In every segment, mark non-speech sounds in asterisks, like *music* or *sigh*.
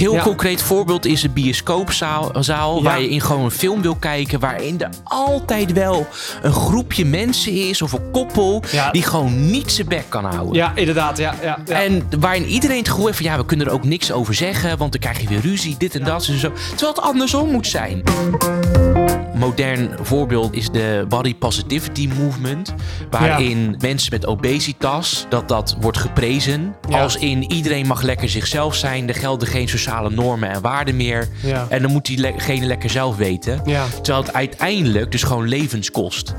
Heel Ja. concreet voorbeeld is een bioscoopzaal zaal, Ja. waar je in gewoon een film wil kijken, waarin er altijd wel een groepje mensen is of een koppel Ja. die gewoon niet zijn bek kan houden. Ja, inderdaad. Ja, ja, ja. En waarin iedereen het gevoel heeft van ja, we kunnen er ook niks over zeggen, want dan krijg je weer ruzie, dit en dat en zo. Terwijl het andersom moet zijn. Modern voorbeeld is de body positivity movement, waarin mensen met obesitas dat dat wordt geprezen, Ja. als in iedereen mag lekker zichzelf zijn, er gelden geen sociale normen en waarden meer, Ja. en dan moet diegene lekker zelf weten. Terwijl het uiteindelijk dus gewoon levens kost.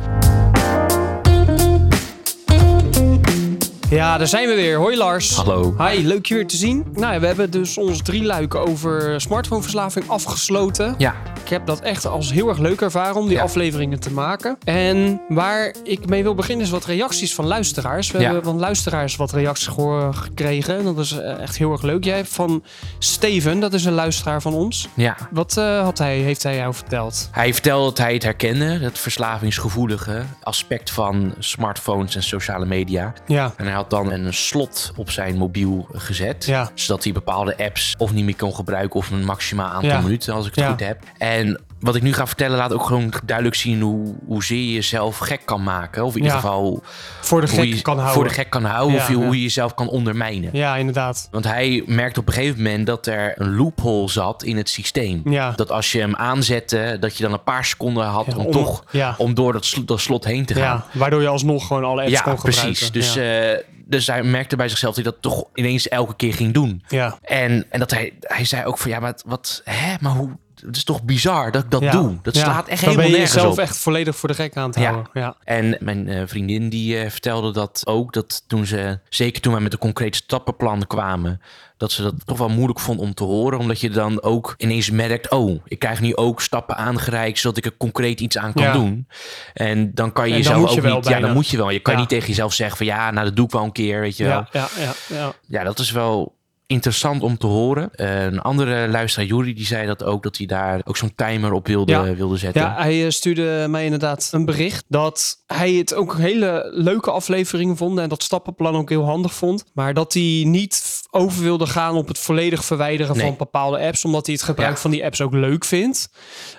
Ja, daar zijn we weer. Hoi Lars. Hallo. Hi, leuk je weer te zien. Nou, we hebben dus ons drie luiken over smartphoneverslaving afgesloten. Ja, Ik heb dat echt als heel erg leuk ervaren om die Ja. afleveringen te maken. En waar ik mee wil beginnen is wat reacties van luisteraars. We Ja. hebben van luisteraars wat reacties gekregen. En dat is eh, echt heel erg leuk. Jij hebt van Steven, dat is een luisteraar van ons. ja. Wat eh, had hij, heeft hij jou verteld? Hij vertelde dat hij het herkende, het verslavingsgevoelige aspect van smartphones en sociale media. Ja, En hij had dan een slot op zijn mobiel gezet, Ja. zodat hij bepaalde apps of niet meer kon gebruiken of een maximaal aantal Ja. minuten, als ik het Ja. goed heb. En wat ik nu ga vertellen laat ook gewoon duidelijk zien hoe, hoezeer je jezelf gek kan maken. Of in ieder Ja. geval voor de gek je kan houden. voor de gek kan houden Ja, of je- ja. hoe je jezelf kan ondermijnen. Ja, inderdaad. Want hij merkte op een gegeven moment dat er een loophole zat in het systeem. Ja. Dat als je hem aanzette, dat je dan een paar seconden had Ja, om, om- toch om door dat, sl- dat slot heen te gaan. Ja, waardoor je alsnog gewoon alle apps Ja, kon gebruiken. precies. Dus, ja. Dus hij merkte bij zichzelf dat hij dat toch ineens elke keer ging doen. ja. En, en dat hij, hij zei ook van ja, maar, wat, hè, maar hoe, het is toch bizar dat ik dat Ja. doe. Dat Ja. slaat echt Dan helemaal ben je nergens jezelf op. echt volledig voor de gek aan het Ja. houden. Ja. En mijn eh, vriendin die eh, vertelde dat ook, dat toen ze, zeker toen wij met een concreet stappenplan kwamen, dat ze dat toch wel moeilijk vond om te horen. Omdat je dan ook ineens merkt, oh, ik krijg nu ook stappen aangereikt, zodat ik er concreet iets aan kan Ja. doen. En dan kan je dan jezelf moet je ook wel niet, ja, dan moet je wel. Je kan Ja. niet tegen jezelf zeggen van ja, nou dat doe ik wel een keer, weet je wel. Ja, ja, ja. Ja, dat is wel interessant om te horen. Een andere luisteraar, Juri, die zei dat ook, dat hij daar ook zo'n timer op wilde, Ja. wilde zetten. Ja, hij eh, stuurde mij inderdaad een bericht dat hij het ook een hele leuke aflevering vond en dat stappenplan ook heel handig vond. Maar dat hij niet over wilde gaan op het volledig verwijderen Nee. van bepaalde apps, omdat hij het gebruik Ja. van die apps ook leuk vindt.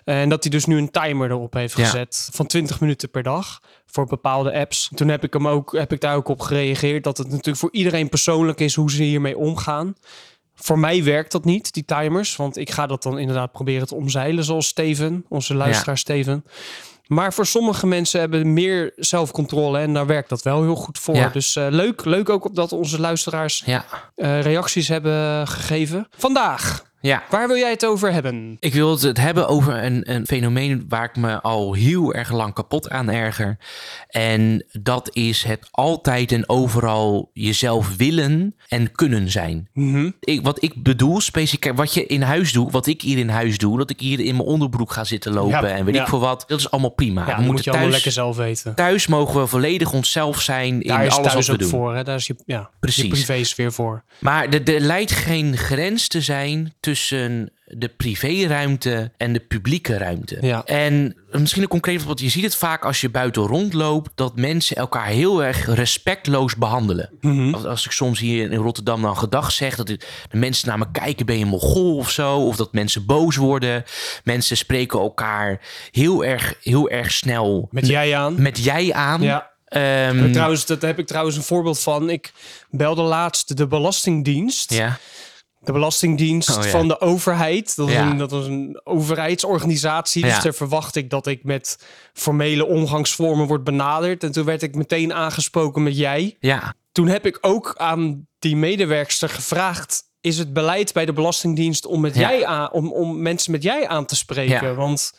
En dat hij dus nu een timer erop heeft Ja. gezet van 20 minuten per dag voor bepaalde apps. Toen heb ik, hem ook, heb ik daar ook op gereageerd dat het natuurlijk voor iedereen persoonlijk is hoe ze hiermee omgaan. Voor mij werkt dat niet, die timers. Want ik ga dat dan inderdaad proberen te omzeilen, zoals Steven, onze luisteraar Steven. Maar voor sommige mensen hebben meer zelfcontrole en daar werkt dat wel heel goed voor. Ja. Dus eh, leuk, leuk ook dat onze luisteraars ja, eh, reacties hebben gegeven. Vandaag, ja. waar wil jij het over hebben? Ik wil het hebben over een, een fenomeen waar ik me al heel erg lang kapot aan erger. En dat is het altijd en overal jezelf willen en kunnen zijn. Mhm. Ik, wat ik bedoel, specifiek wat je in huis doet, wat ik hier in huis doe, dat ik hier in mijn onderbroek ga zitten lopen Ja, en weet ja. ik veel wat, dat is allemaal prima. Ja, we moet je allemaal thuis, lekker zelf weten. thuis mogen we volledig onszelf zijn in Daar is alles wat we doen. voor. Hè? Daar is je, ja, Precies. je privésfeer voor. Maar er, er lijkt geen grens te zijn tussen de privéruimte en de publieke ruimte. Ja. En misschien een concreet voorbeeld. Je ziet het vaak als je buiten rondloopt... dat mensen elkaar heel erg respectloos behandelen. Mhm. Als, als ik soms hier in Rotterdam dan gedag zeg... dat de mensen naar me kijken, ben je mogol of zo? Of dat mensen boos worden. Mensen spreken elkaar heel erg, heel erg snel Met jij aan. met jij aan. Ja. Ehm, Trouwens, dat heb ik trouwens een voorbeeld van. Ik belde laatst de Belastingdienst. ja. De Belastingdienst Oh, ja. van de overheid. Dat is, Ja. een, dat is een overheidsorganisatie. Dus Ja. daar verwacht ik dat ik met formele omgangsvormen word benaderd. En toen werd ik meteen aangesproken met jij. ja, Toen heb ik ook aan die medewerkster gevraagd... is het beleid bij de Belastingdienst om, met jij aan, om, om mensen met jij aan te spreken? Want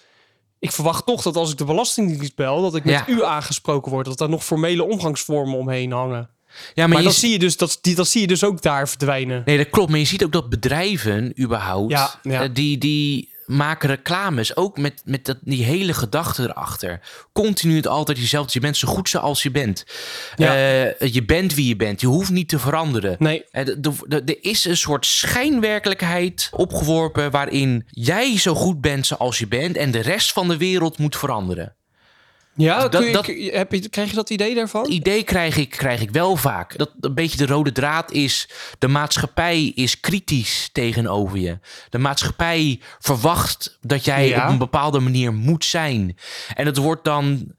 ik verwacht toch dat als ik de Belastingdienst bel... dat ik met u aangesproken word. Dat er nog formele omgangsvormen omheen hangen. Ja maar, dat, zie je dus, dat, die, dat zie je dus ook daar verdwijnen. Nee, dat klopt. Maar je ziet ook dat bedrijven überhaupt... Ja, ja. eh, die, die maken reclames ook met, met dat, die hele gedachte erachter. Continu het altijd jezelfde. Je bent zo goed zoals je bent. Ja. Eh, je bent wie je bent. Je hoeft niet te veranderen. Nee. Eh, Er is een soort schijnwerkelijkheid opgeworpen waarin jij zo goed bent zoals je bent en de rest van de wereld moet veranderen. Ja, Dat- je, dat- heb je, krijg je dat idee daarvan? Idee krijg ik, krijg ik wel vaak. Dat een beetje de rode draad is. De maatschappij is kritisch tegenover je. De maatschappij verwacht dat jij Ja. op een bepaalde manier moet zijn. En het wordt dan,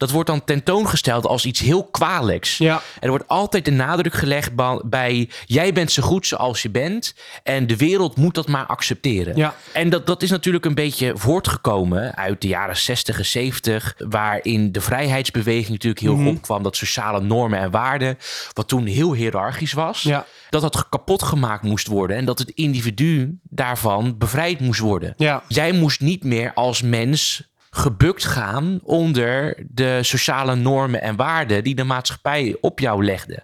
dat wordt dan tentoongesteld als iets heel kwalijks. Ja. Er wordt altijd de nadruk gelegd bij... jij bent zo goed zoals je bent... en de wereld moet dat maar accepteren. Ja. En dat, dat is natuurlijk een beetje voortgekomen uit de jaren 60 en 70... waarin de vrijheidsbeweging natuurlijk heel Mhm. goed opkwam... dat sociale normen en waarden, wat toen heel hiërarchisch was... Ja. dat dat kapot gemaakt moest worden... en dat het individu daarvan bevrijd moest worden. Ja. Jij moest niet meer als mens gebukt gaan onder de sociale normen en waarden die de maatschappij op jou legde.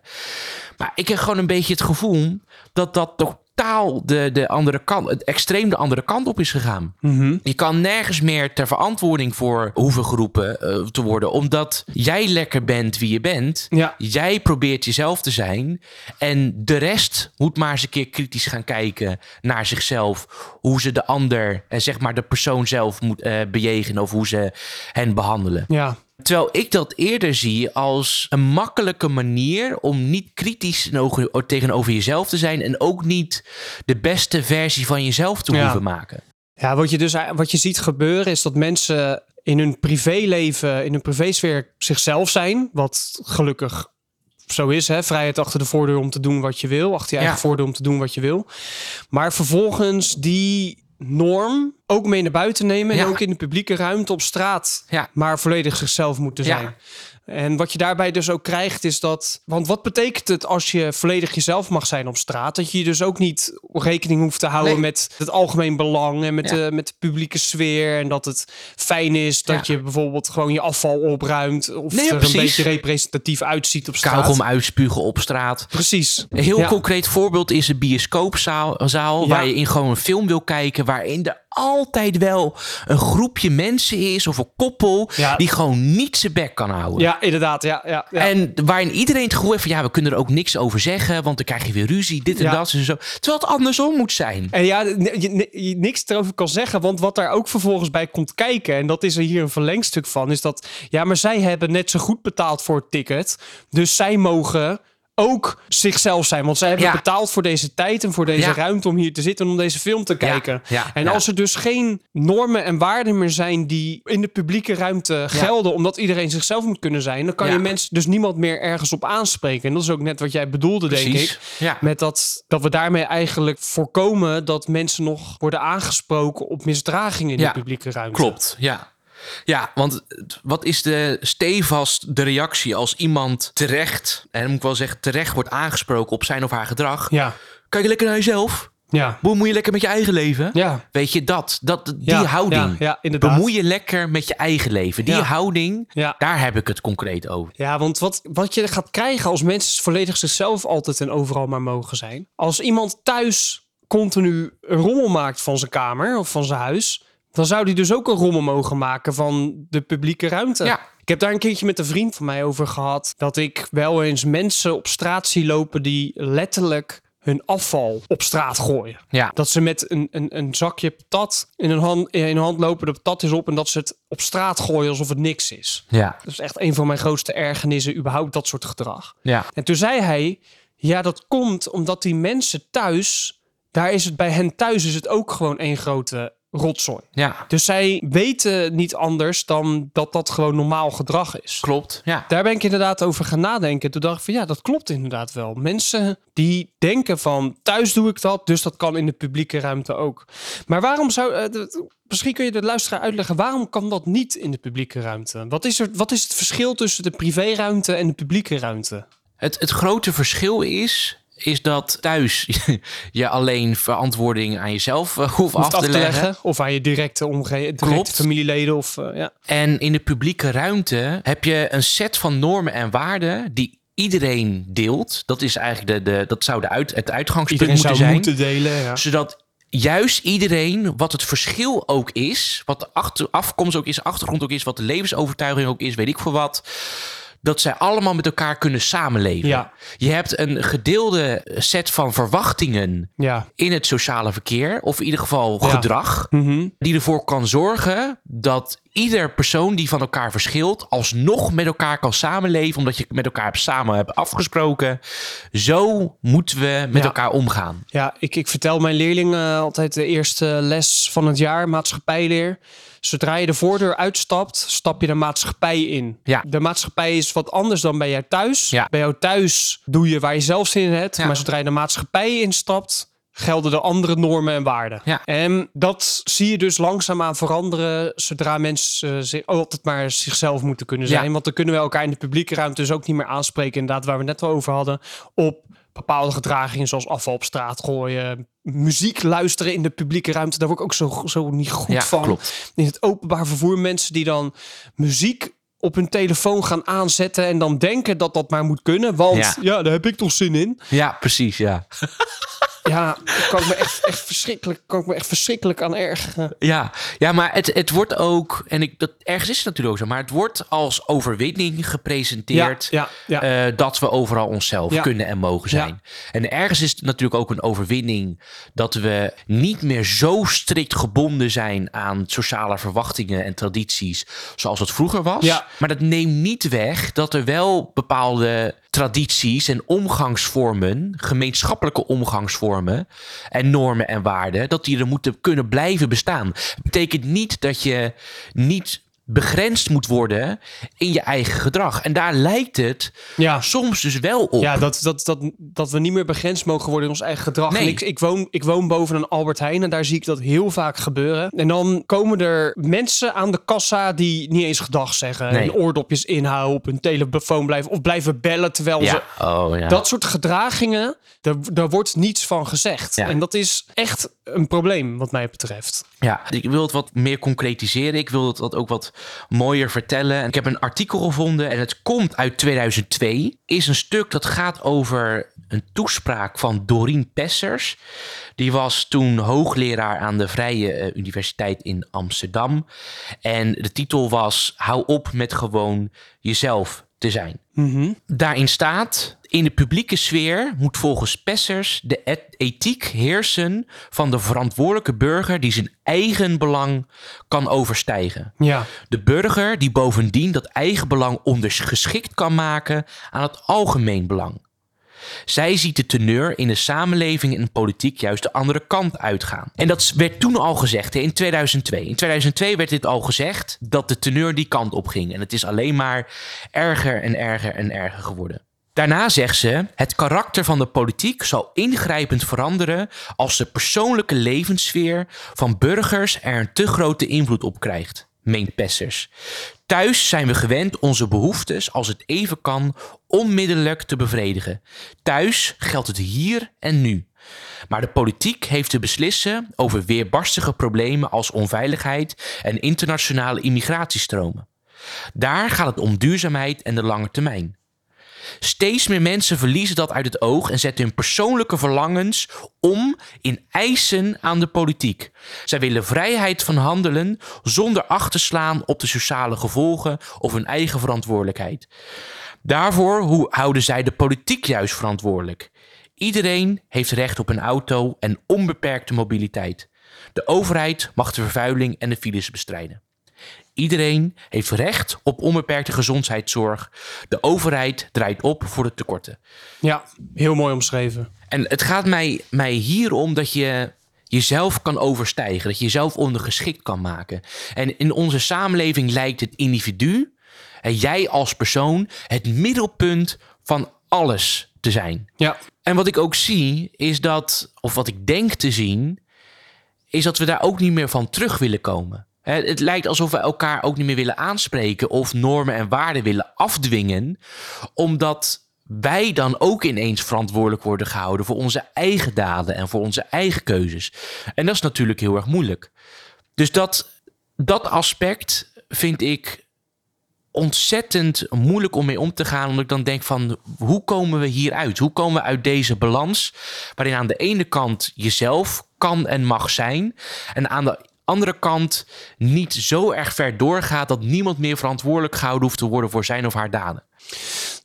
Maar ik heb gewoon een beetje het gevoel dat dat totaal de, de andere kant, het extreem de andere kant op is gegaan. Mhm. Je kan nergens meer ter verantwoording voor hoeven geroepen eh, te worden, omdat jij lekker bent wie je bent. Ja. Jij probeert jezelf te zijn. En de rest moet maar eens een keer kritisch gaan kijken naar zichzelf. Hoe ze de ander, en zeg maar de persoon zelf moet eh, bejegenen of hoe ze hen behandelen. Ja. Terwijl ik dat eerder zie als een makkelijke manier om niet kritisch tegenover- jezelf te zijn. En ook niet de beste versie van jezelf te Ja. hoeven maken. Ja, wat je dus wat je ziet gebeuren is dat mensen in hun privéleven, in hun privésfeer zichzelf zijn. Wat gelukkig zo is, hè? Vrijheid achter de voordeur om te doen wat je wil. Achter je eigen Ja. voordeur om te doen wat je wil. Maar vervolgens die norm ook mee naar buiten nemen. En ook in de publieke ruimte op straat Ja. maar volledig zichzelf moeten Ja. zijn. En wat je daarbij dus ook krijgt is dat... Want wat betekent het als je volledig jezelf mag zijn op straat? Dat je dus ook niet rekening hoeft te houden Nee. met het algemeen belang... en met, Ja. de, met de publieke sfeer. En dat het fijn is dat Ja. je bijvoorbeeld gewoon je afval opruimt... of Nee, ja, er een beetje representatief uitziet op straat. Kauwgom uitspugen op straat. Precies. Een heel concreet voorbeeld is een bioscoopzaal zaal, waar je in gewoon een film wil kijken, waarin er altijd wel een groepje mensen is of een koppel Ja. die gewoon niet zijn bek kan houden. Ja, inderdaad. Ja, ja, ja. En waarin iedereen het gevoel heeft van ja, we kunnen er ook niks over zeggen, want dan krijg je weer ruzie, dit en Ja. dat en zo. Terwijl het andersom moet zijn. En ja, je niks erover kan zeggen, want wat daar ook vervolgens bij komt kijken, en dat is er hier een verlengstuk van, is dat, ja, maar zij hebben net zo goed betaald voor het ticket, dus zij mogen ook zichzelf zijn, want zij hebben Ja. betaald voor deze tijd en voor deze Ja. ruimte om hier te zitten en om deze film te kijken. ja, en als er dus geen normen en waarden meer zijn die in de publieke ruimte gelden, omdat iedereen zichzelf moet kunnen zijn, dan kan je mensen dus niemand meer ergens op aanspreken. En dat is ook net wat jij bedoelde, denk ik. Ja. Met dat, dat we daarmee eigenlijk voorkomen dat mensen nog worden aangesproken op misdragingen in de publieke ruimte. Klopt, ja. Ja, want wat is de stevast de reactie als iemand terecht, en moet ik wel zeggen terecht wordt aangesproken op zijn of haar gedrag? Ja, Kijk lekker naar jezelf. ja, Bemoei je lekker met je eigen leven. ja. Weet je dat? dat die Ja, houding. ja, inderdaad. Bemoei je lekker met je eigen leven. Die houding, Ja. daar heb ik het concreet over. Ja, want wat, wat je gaat krijgen als mensen volledig zichzelf altijd en overal maar mogen zijn. Als iemand thuis continu een rommel maakt van zijn kamer of van zijn huis, dan zou die dus ook een rommel mogen maken van de publieke ruimte. Ja. Ik heb daar een keertje met een vriend van mij over gehad. Dat ik wel eens mensen op straat zie lopen die letterlijk hun afval op straat gooien. Ja. Dat ze met een, een, een zakje patat in hun, hand, in hun hand lopen, de patat is op en dat ze het op straat gooien alsof het niks is. Ja. Dat is echt een van mijn grootste ergernissen, überhaupt dat soort gedrag. Ja. En toen zei hij, ja, dat komt omdat die mensen thuis, daar is het bij hen thuis is het ook gewoon één grote rotzooi. Ja. Dus zij weten niet anders dan dat dat gewoon normaal gedrag is. Klopt. Ja. Daar ben ik inderdaad over gaan nadenken. Toen dacht ik van ja, dat klopt inderdaad wel. Mensen die denken van thuis doe ik dat, dus dat kan in de publieke ruimte ook. Maar waarom zou, d- misschien kun je de luisteraar uitleggen, waarom kan dat niet in de publieke ruimte? Wat is, er, wat is het verschil tussen de privéruimte en de publieke ruimte? Het, het grote verschil is, is dat thuis *laughs* je alleen verantwoording aan jezelf eh, hoeft af te, leggen. Of aan je directe omgeving, directe familieleden of eh, ja. En in de publieke ruimte heb je een set van normen en waarden die iedereen deelt. Dat is eigenlijk de, de dat zou de uit, het uitgangspunt Iedereen moeten zou zijn. moeten delen. Ja. Zodat juist iedereen, wat het verschil ook is, wat de achter, afkomst ook is, achtergrond ook is, wat de levensovertuiging ook is, weet ik voor wat dat zij allemaal met elkaar kunnen samenleven. Ja. Je hebt een gedeelde set van verwachtingen Ja. in het sociale verkeer, of in ieder geval Ja. gedrag, Mhm. die ervoor kan zorgen dat ieder persoon die van elkaar verschilt, alsnog met elkaar kan samenleven, omdat je met elkaar samen hebt afgesproken. Zo moeten we met Ja. elkaar omgaan. Ja, ik, ik vertel mijn leerlingen altijd de eerste les van het jaar, maatschappijleer. Zodra je de voordeur uitstapt, stap je de maatschappij in. Ja. De maatschappij is wat anders dan bij jou thuis. Ja. Bij jou thuis doe je waar je zelf zin in hebt. Ja. Maar zodra je de maatschappij instapt, gelden de andere normen en waarden. Ja. En dat zie je dus langzaamaan veranderen zodra mensen eh, zich altijd maar zichzelf moeten kunnen zijn. Ja. Want dan kunnen we elkaar in de publieke ruimte dus ook niet meer aanspreken. Inderdaad, waar we net al over hadden. Op bepaalde gedragingen zoals afval op straat gooien. Muziek luisteren in de publieke ruimte. Daar word ik ook zo, zo niet goed Ja, van. klopt. In het openbaar vervoer mensen die dan muziek op hun telefoon gaan aanzetten en dan denken dat dat maar moet kunnen. Want Ja. ja, daar heb ik toch zin in. Ja, precies, ja. *laughs* Ja, daar kan ik me echt, echt verschrikkelijk, kan ik me echt verschrikkelijk aan ergeren. Ja, ja maar het, het wordt ook, en ik, dat, ergens is het natuurlijk ook zo, maar het wordt als overwinning gepresenteerd Ja, ja, ja. eh, dat we overal onszelf Ja. kunnen en mogen zijn. En ergens is het natuurlijk ook een overwinning dat we niet meer zo strikt gebonden zijn aan sociale verwachtingen en tradities zoals het vroeger was. Maar dat neemt niet weg dat er wel bepaalde tradities en omgangsvormen, gemeenschappelijke omgangsvormen en normen en waarden, dat die er moeten kunnen blijven bestaan. Dat betekent niet dat je niet begrensd moet worden in je eigen gedrag. En daar lijkt het ja. soms dus wel op. Ja, dat, dat, dat, dat we niet meer begrensd mogen worden in ons eigen gedrag. Nee. En ik, ik, woon, ik woon boven een Albert Heijn en daar zie ik dat heel vaak gebeuren. En dan komen er mensen aan de kassa die niet eens gedag zeggen. Nee. En oordopjes inhouden, op hun telefoon blijven of blijven bellen terwijl ze... ja. Oh, ja. Dat soort gedragingen, daar, daar wordt niets van gezegd. En dat is echt een probleem wat mij betreft. Ja, ik wil het wat meer concretiseren. Ik wil het wat ook wat mooier vertellen. Ik heb een artikel gevonden en het komt uit 2002. Is een stuk dat gaat over een toespraak van Doreen Pessers. Die was toen hoogleraar aan de Vrije eh, Universiteit in Amsterdam. En de titel was Hou op met gewoon jezelf te zijn. Daarin staat: In de publieke sfeer moet volgens Pessers de et- ethiek heersen van de verantwoordelijke burger die zijn eigen belang kan overstijgen. Ja, De burger die bovendien dat eigen belang ondergeschikt kan maken aan het algemeen belang. Zij ziet de teneur in de samenleving en politiek juist de andere kant uitgaan. En dat werd toen al gezegd, in 2002. In 2002 werd dit al gezegd dat de teneur die kant op ging. En het is alleen maar erger en erger en erger geworden. Daarna zegt ze: Het karakter van de politiek zal ingrijpend veranderen als de persoonlijke levenssfeer van burgers er een te grote invloed op krijgt, meent Pessers. Thuis zijn we gewend onze behoeftes, als het even kan, onmiddellijk te bevredigen. Thuis geldt het hier en nu. Maar de politiek heeft te beslissen over weerbarstige problemen als onveiligheid en internationale immigratiestromen. Daar gaat het om duurzaamheid en de lange termijn. Steeds meer mensen verliezen dat uit het oog en zetten hun persoonlijke verlangens om in eisen aan de politiek. Zij willen vrijheid van handelen zonder acht te slaan op de sociale gevolgen of hun eigen verantwoordelijkheid. Daarvoor hoe- houden zij de politiek juist verantwoordelijk. Iedereen heeft recht op een auto en onbeperkte mobiliteit. De overheid mag de vervuiling en de files bestrijden. Iedereen heeft recht op onbeperkte gezondheidszorg. De overheid draait op voor de tekorten. ja, heel mooi omschreven. En het gaat mij, mij hier om dat je jezelf kan overstijgen. Dat je jezelf ondergeschikt kan maken. En in onze samenleving lijkt het individu, en jij als persoon, het middelpunt van alles te zijn. Ja, En wat ik ook zie, is dat, of wat ik denk te zien, is dat we daar ook niet meer van terug willen komen. Het lijkt alsof we elkaar ook niet meer willen aanspreken of normen en waarden willen afdwingen, omdat wij dan ook ineens verantwoordelijk worden gehouden voor onze eigen daden en voor onze eigen keuzes. En dat is natuurlijk heel erg moeilijk. Dus dat, dat aspect vind ik ontzettend moeilijk om mee om te gaan. Omdat ik dan denk van, hoe komen we hieruit? Hoe komen we uit deze balans? Waarin aan de ene kant jezelf kan en mag zijn. En aan de andere kant niet zo erg ver doorgaat dat niemand meer verantwoordelijk gehouden hoeft te worden voor zijn of haar daden.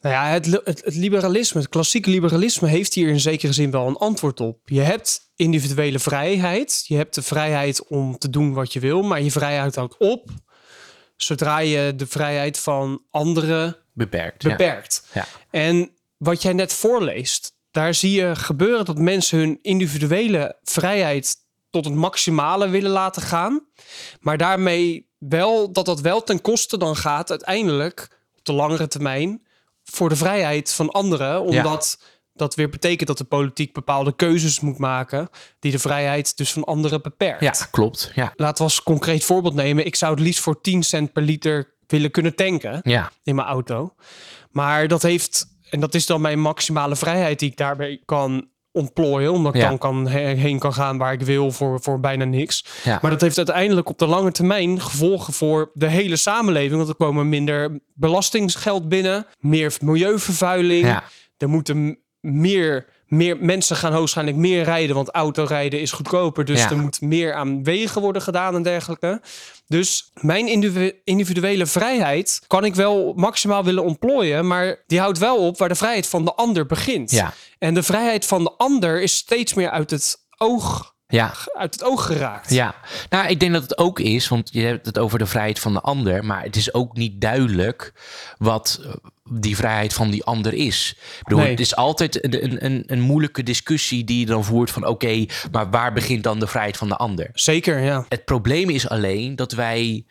Nou ja, het, het, het, liberalisme, het klassieke liberalisme, heeft hier in zekere zin wel een antwoord op. Je hebt individuele vrijheid. Je hebt de vrijheid om te doen wat je wil, maar je vrijheid houdt op zodra je de vrijheid van anderen beperkt. beperkt. Ja. En wat jij net voorleest, daar zie je gebeuren dat mensen hun individuele vrijheid tot het maximale willen laten gaan. Maar daarmee wel dat dat wel ten koste dan gaat uiteindelijk op de langere termijn voor de vrijheid van anderen. Omdat dat weer betekent dat de politiek bepaalde keuzes moet maken die de vrijheid dus van anderen beperkt. Ja, klopt. Ja. Laten we als concreet voorbeeld nemen. Ik zou het liefst voor 10 cent per liter willen kunnen tanken ja. in mijn auto. Maar dat heeft, en dat is dan mijn maximale vrijheid die ik daarbij kan ontplooien. Omdat ik dan kan, heen kan gaan waar ik wil voor, voor bijna niks. Ja. Maar dat heeft uiteindelijk op de lange termijn gevolgen voor de hele samenleving. Want er komen minder belastingsgeld binnen, meer milieuvervuiling. Ja. Er moeten meer, meer mensen gaan hoogstwaarschijnlijk meer rijden, want autorijden is goedkoper. Dus Ja. er moet meer aan wegen worden gedaan en dergelijke. Dus mijn individu- individuele vrijheid kan ik wel maximaal willen ontplooien, maar die houdt wel op waar de vrijheid van de ander begint. Ja. En de vrijheid van de ander is steeds meer uit het oog, Ja. uit het oog geraakt. Ja, nou, ik denk dat het ook is, want je hebt het over de vrijheid van de ander, maar het is ook niet duidelijk wat eh, die vrijheid van die ander is. Ik bedoel, Nee. Het is altijd een, een, een, moeilijke discussie die je dan voert van oké, maar waar begint dan de vrijheid van de ander? Zeker, ja. Het probleem is alleen dat wij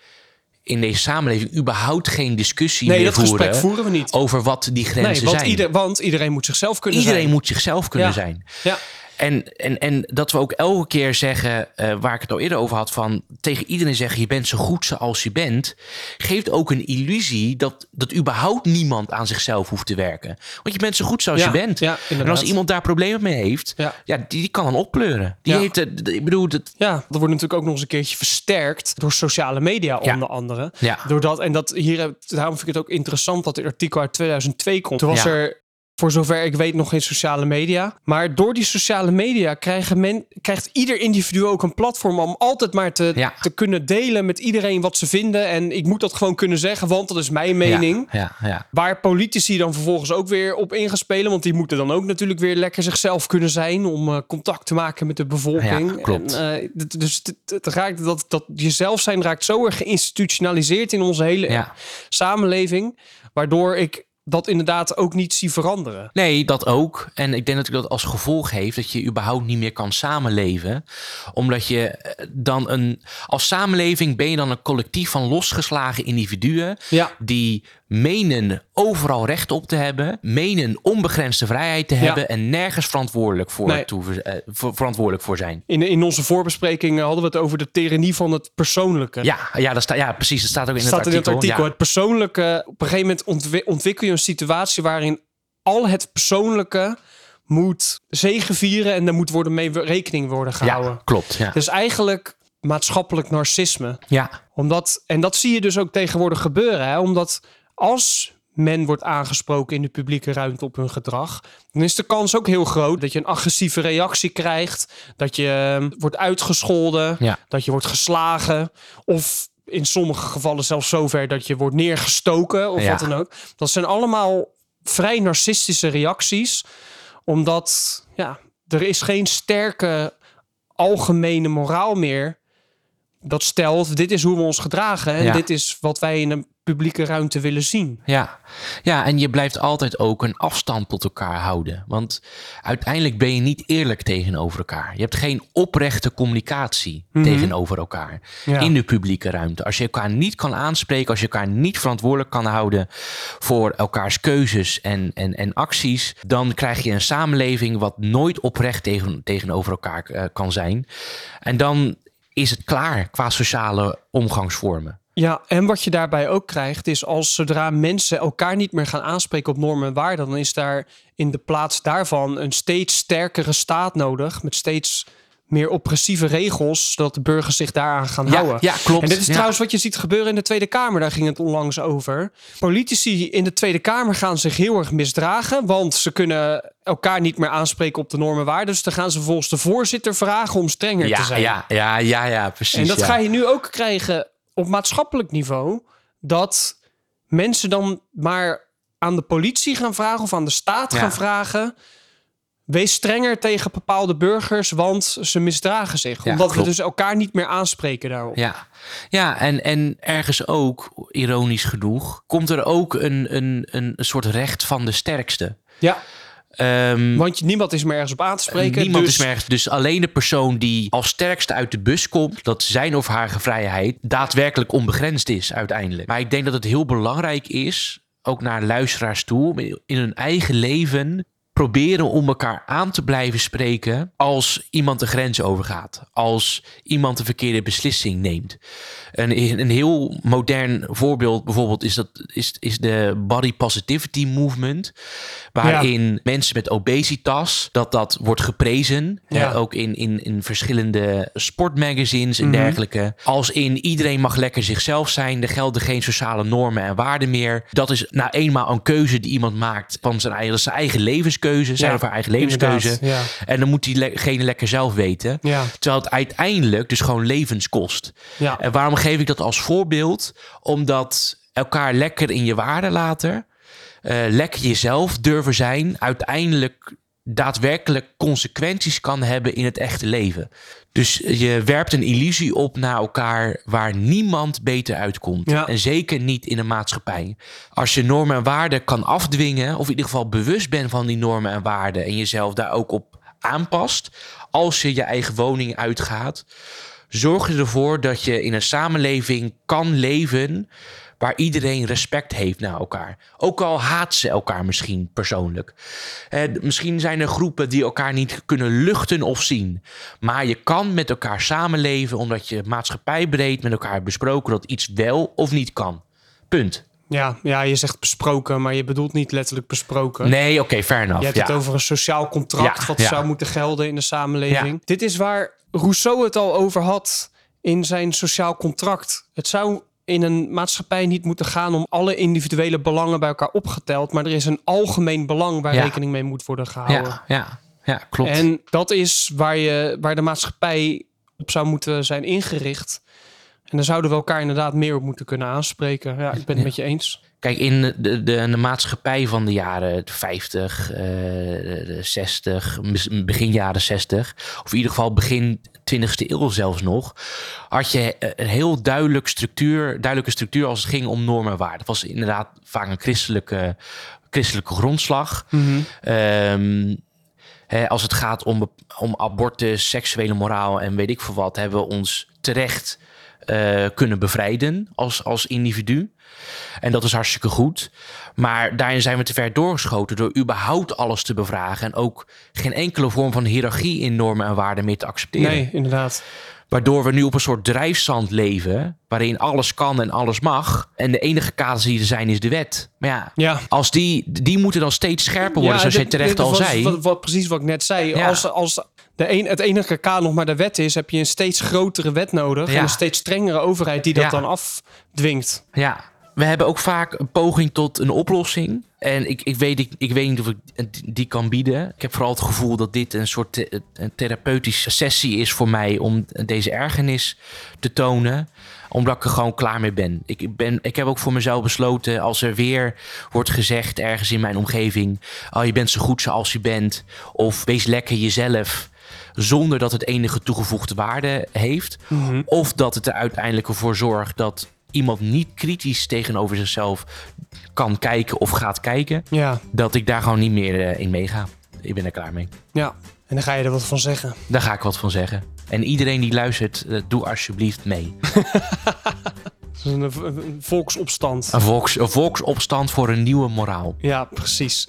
in deze samenleving überhaupt geen discussie Nee, meer voeren voeren we niet. over wat die grenzen Nee, want, zijn. ieder, want iedereen moet zichzelf kunnen Iedereen zijn. moet zichzelf kunnen Ja. zijn. Ja. En, en, en dat we ook elke keer zeggen, eh, waar ik het al eerder over had, van tegen iedereen zeggen: je bent zo goed zoals je bent, geeft ook een illusie dat, dat überhaupt niemand aan zichzelf hoeft te werken. Want je bent zo goed zoals Ja, je bent. ja, en als iemand daar problemen mee heeft, Ja. ja. die, die kan dan oppleuren. Die Ja. heeft, eh, d- ik bedoel, dat, Ja, dat wordt natuurlijk ook nog eens een keertje versterkt door sociale media onder andere. Ja. Doordat, en dat hier, heb- daarom vind ik het ook interessant dat dit artikel uit 2002 komt. Toen was er, voor zover ik weet, nog geen sociale media. Maar door die sociale media krijgen men, krijgt ieder individu ook een platform om altijd maar te, Ja. te kunnen delen met iedereen wat ze vinden. En ik moet dat gewoon kunnen zeggen, want dat is mijn mening. Ja, ja, ja. Waar politici dan vervolgens ook weer op in gaan spelen. Want die moeten dan ook natuurlijk weer lekker zichzelf kunnen zijn. Om eh, contact te maken met de bevolking. Klopt. En, eh, dus het, raakt, dat, dat jezelf zijn raakt zo erg geïnstitutionaliseerd in onze hele samenleving. Waardoor ik dat inderdaad ook niet zie veranderen. Nee, dat ook. En ik denk dat dat als gevolg heeft dat je überhaupt niet meer kan samenleven. Omdat je eh, dan een. Als samenleving ben je dan een collectief van losgeslagen individuen. Ja. Die menen overal recht op te hebben. Menen onbegrensde vrijheid te hebben. En nergens verantwoordelijk voor, Nee. toe, eh, verantwoordelijk voor zijn. In, in onze voorbespreking hadden we het over de tyrannie van het persoonlijke. Ja, ja, dat staat, ja precies. Dat staat ook in staat het in het artikel. artikel. Ja. Het persoonlijke, op een gegeven moment ontwi- ontwikkel je een situatie waarin al het persoonlijke moet zegevieren en er moet worden mee rekening worden gehouden. ja, klopt. Ja. Dus eigenlijk maatschappelijk narcisme. ja, Omdat, en dat zie je dus ook tegenwoordig gebeuren. Hè? Omdat als men wordt aangesproken in de publieke ruimte op hun gedrag, dan is de kans ook heel groot dat je een agressieve reactie krijgt, dat je eh, wordt uitgescholden, Ja. dat je wordt geslagen of in sommige gevallen zelfs zover dat je wordt neergestoken of Ja. wat dan ook. Dat zijn allemaal vrij narcistische reacties, omdat ja, er is geen sterke algemene moraal meer dat stelt, dit is hoe we ons gedragen en Ja. dit is wat wij in een publieke ruimte willen zien. Ja. ja, en je blijft altijd ook een afstand tot elkaar houden. Want uiteindelijk ben je niet eerlijk tegenover elkaar. Je hebt geen oprechte communicatie tegenover elkaar Mhm. Ja. in de publieke ruimte. Als je elkaar niet kan aanspreken, als je elkaar niet verantwoordelijk kan houden voor elkaars keuzes en, en, en acties, dan krijg je een samenleving wat nooit oprecht tegen, tegenover elkaar eh, kan zijn. En dan is het klaar qua sociale omgangsvormen. Ja, en wat je daarbij ook krijgt is als zodra mensen elkaar niet meer gaan aanspreken op normen en waarden, dan is daar in de plaats daarvan een steeds sterkere staat nodig met steeds meer oppressieve regels, zodat de burgers zich daaraan gaan Ja, houden. ja, klopt. En dit is Ja. trouwens wat je ziet gebeuren in de Tweede Kamer. Daar ging het onlangs over. Politici in de Tweede Kamer gaan zich heel erg misdragen. Want ze kunnen elkaar niet meer aanspreken op de normen waarden. Dus dan gaan ze volgens de voorzitter vragen om strenger te zijn. ja, ja, ja, ja, precies. en dat ga je nu ook krijgen op maatschappelijk niveau. Dat mensen dan maar aan de politie gaan vragen of aan de staat Ja. gaan vragen. Wees strenger tegen bepaalde burgers, want ze misdragen zich. Ja, omdat we dus elkaar niet meer aanspreken daarop. Ja, ja en, en ergens ook, ironisch genoeg, komt er ook een, een, een soort recht van de sterkste. Ja, Ehm, want niemand is meer ergens op aan te spreken. Niemand dus, is meer ergens. Dus alleen de persoon die als sterkste uit de bus komt, dat zijn of haar vrijheid daadwerkelijk onbegrensd is uiteindelijk. Maar ik denk dat het heel belangrijk is, ook naar luisteraars toe, om in hun eigen leven proberen om elkaar aan te blijven spreken als iemand de grens overgaat. Als iemand een verkeerde beslissing neemt. Een, een heel modern voorbeeld bijvoorbeeld is, dat, is, is de body positivity movement. Waarin mensen met obesitas, dat dat wordt geprezen. Ja. ook in, in, in verschillende sportmagazines en Mhm. dergelijke. Als in iedereen mag lekker zichzelf zijn. Er gelden geen sociale normen en waarden meer. Dat is nou eenmaal een keuze die iemand maakt van zijn eigen, zijn eigen levenskeuze. Zijn Ja, of haar eigen levenskeuze. Ja. En dan moet diegene lekker zelf weten. Ja. Terwijl het uiteindelijk dus gewoon levens kost. Ja. En waarom geef ik dat als voorbeeld? Omdat elkaar lekker in je waarde laten, eh, lekker jezelf durven zijn, uiteindelijk daadwerkelijk consequenties kan hebben in het echte leven. Dus je werpt een illusie op naar elkaar waar niemand beter uitkomt. Ja. En zeker niet in een maatschappij. Als je normen en waarden kan afdwingen, of in ieder geval bewust bent van die normen en waarden en jezelf daar ook op aanpast, als je je eigen woning uitgaat, zorg je ervoor dat je in een samenleving kan leven waar iedereen respect heeft naar elkaar. Ook al haat ze elkaar misschien persoonlijk. Eh, misschien zijn er groepen die elkaar niet kunnen luchten of zien. Maar je kan met elkaar samenleven omdat je maatschappijbreed met elkaar besproken dat iets wel of niet kan. Punt. Ja, ja, je zegt besproken, maar je bedoelt niet letterlijk besproken. Nee, oké, fair enough. Je hebt ja. het over een sociaal contract Ja, wat ja. zou moeten gelden in de samenleving. Dit is waar Rousseau het al over had in zijn sociaal contract. Het zou in een maatschappij niet moeten gaan om alle individuele belangen bij elkaar opgeteld, maar er is een algemeen belang waar Ja. rekening mee moet worden gehouden. ja, ja, ja, klopt. En dat is waar, je, waar de maatschappij op zou moeten zijn ingericht. En daar zouden we elkaar inderdaad meer op moeten kunnen aanspreken. Ja, ik ben het met je eens. Kijk, in de, de, de maatschappij van de jaren 50, eh, de 60, mis- begin jaren 60, of in ieder geval begin 20e eeuw zelfs nog, had je eh, een heel duidelijk structuur, duidelijke structuur als het ging om normen en waarden. Het was inderdaad vaak een christelijke, christelijke grondslag. Ehm, hè, als het gaat om, om abortus, seksuele moraal en weet ik veel wat, hebben we ons terecht eh, kunnen bevrijden als, als individu. En dat is hartstikke goed. Maar daarin zijn we te ver doorgeschoten door überhaupt alles te bevragen. En ook geen enkele vorm van hiërarchie in normen en waarden meer te accepteren. Nee, inderdaad. Waardoor we nu op een soort drijfzand leven. Waarin alles kan en alles mag. En de enige kaders die er zijn is de wet. Maar ja, Ja. als die, die moeten dan steeds scherper worden, zoals dit- jij terecht al zei. Wat, wat, precies wat ik net zei. Ja. Als, als de een, het enige K nog maar de wet is, heb je een steeds grotere wet nodig. Ja. En een steeds strengere overheid die dat Ja. dan afdwingt. Ja, we hebben ook vaak een poging tot een oplossing. En ik, ik, weet, ik, ik weet niet of ik die kan bieden. Ik heb vooral het gevoel dat dit een soort een therapeutische sessie is voor mij om deze ergernis te tonen omdat ik er gewoon klaar mee ben. Ik, ben. ik heb ook voor mezelf besloten, als er weer wordt gezegd ergens in mijn omgeving: Oh, je bent zo goed zoals je bent. Of wees lekker jezelf. Zonder dat het enige toegevoegde waarde heeft. Of dat het er uiteindelijk ervoor zorgt dat iemand niet kritisch tegenover zichzelf kan kijken of gaat kijken. Ja, Dat ik daar gewoon niet meer eh, in meega. Ik ben er klaar mee. ja. En dan ga je er wat van zeggen. Daar ga ik wat van zeggen. En iedereen die luistert, eh, doe alsjeblieft mee. *laughs* Het is een, een volksopstand. Een, volks, een volksopstand voor een nieuwe moraal. Ja, precies.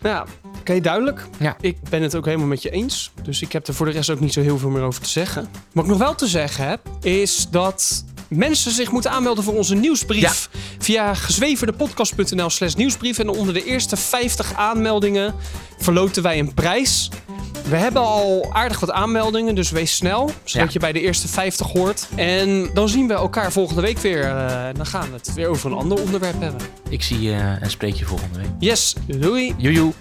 Nou oké, duidelijk. Ja. Ik ben het ook helemaal met je eens. Dus ik heb er voor de rest ook niet zo heel veel meer over te zeggen. Wat ik nog wel te zeggen heb, is dat mensen zich moeten aanmelden voor onze nieuwsbrief. Via gezweverdepodcast.nl slash nieuwsbrief. En onder de eerste 50 aanmeldingen verloten wij een prijs. We hebben al aardig wat aanmeldingen, dus wees snel. Zodat Ja. je bij de eerste 50 hoort. En dan zien we elkaar volgende week weer. Eh, dan gaan we het weer over een ander onderwerp hebben. Ik zie je en spreek je volgende week. Yes, doei! Joejoe.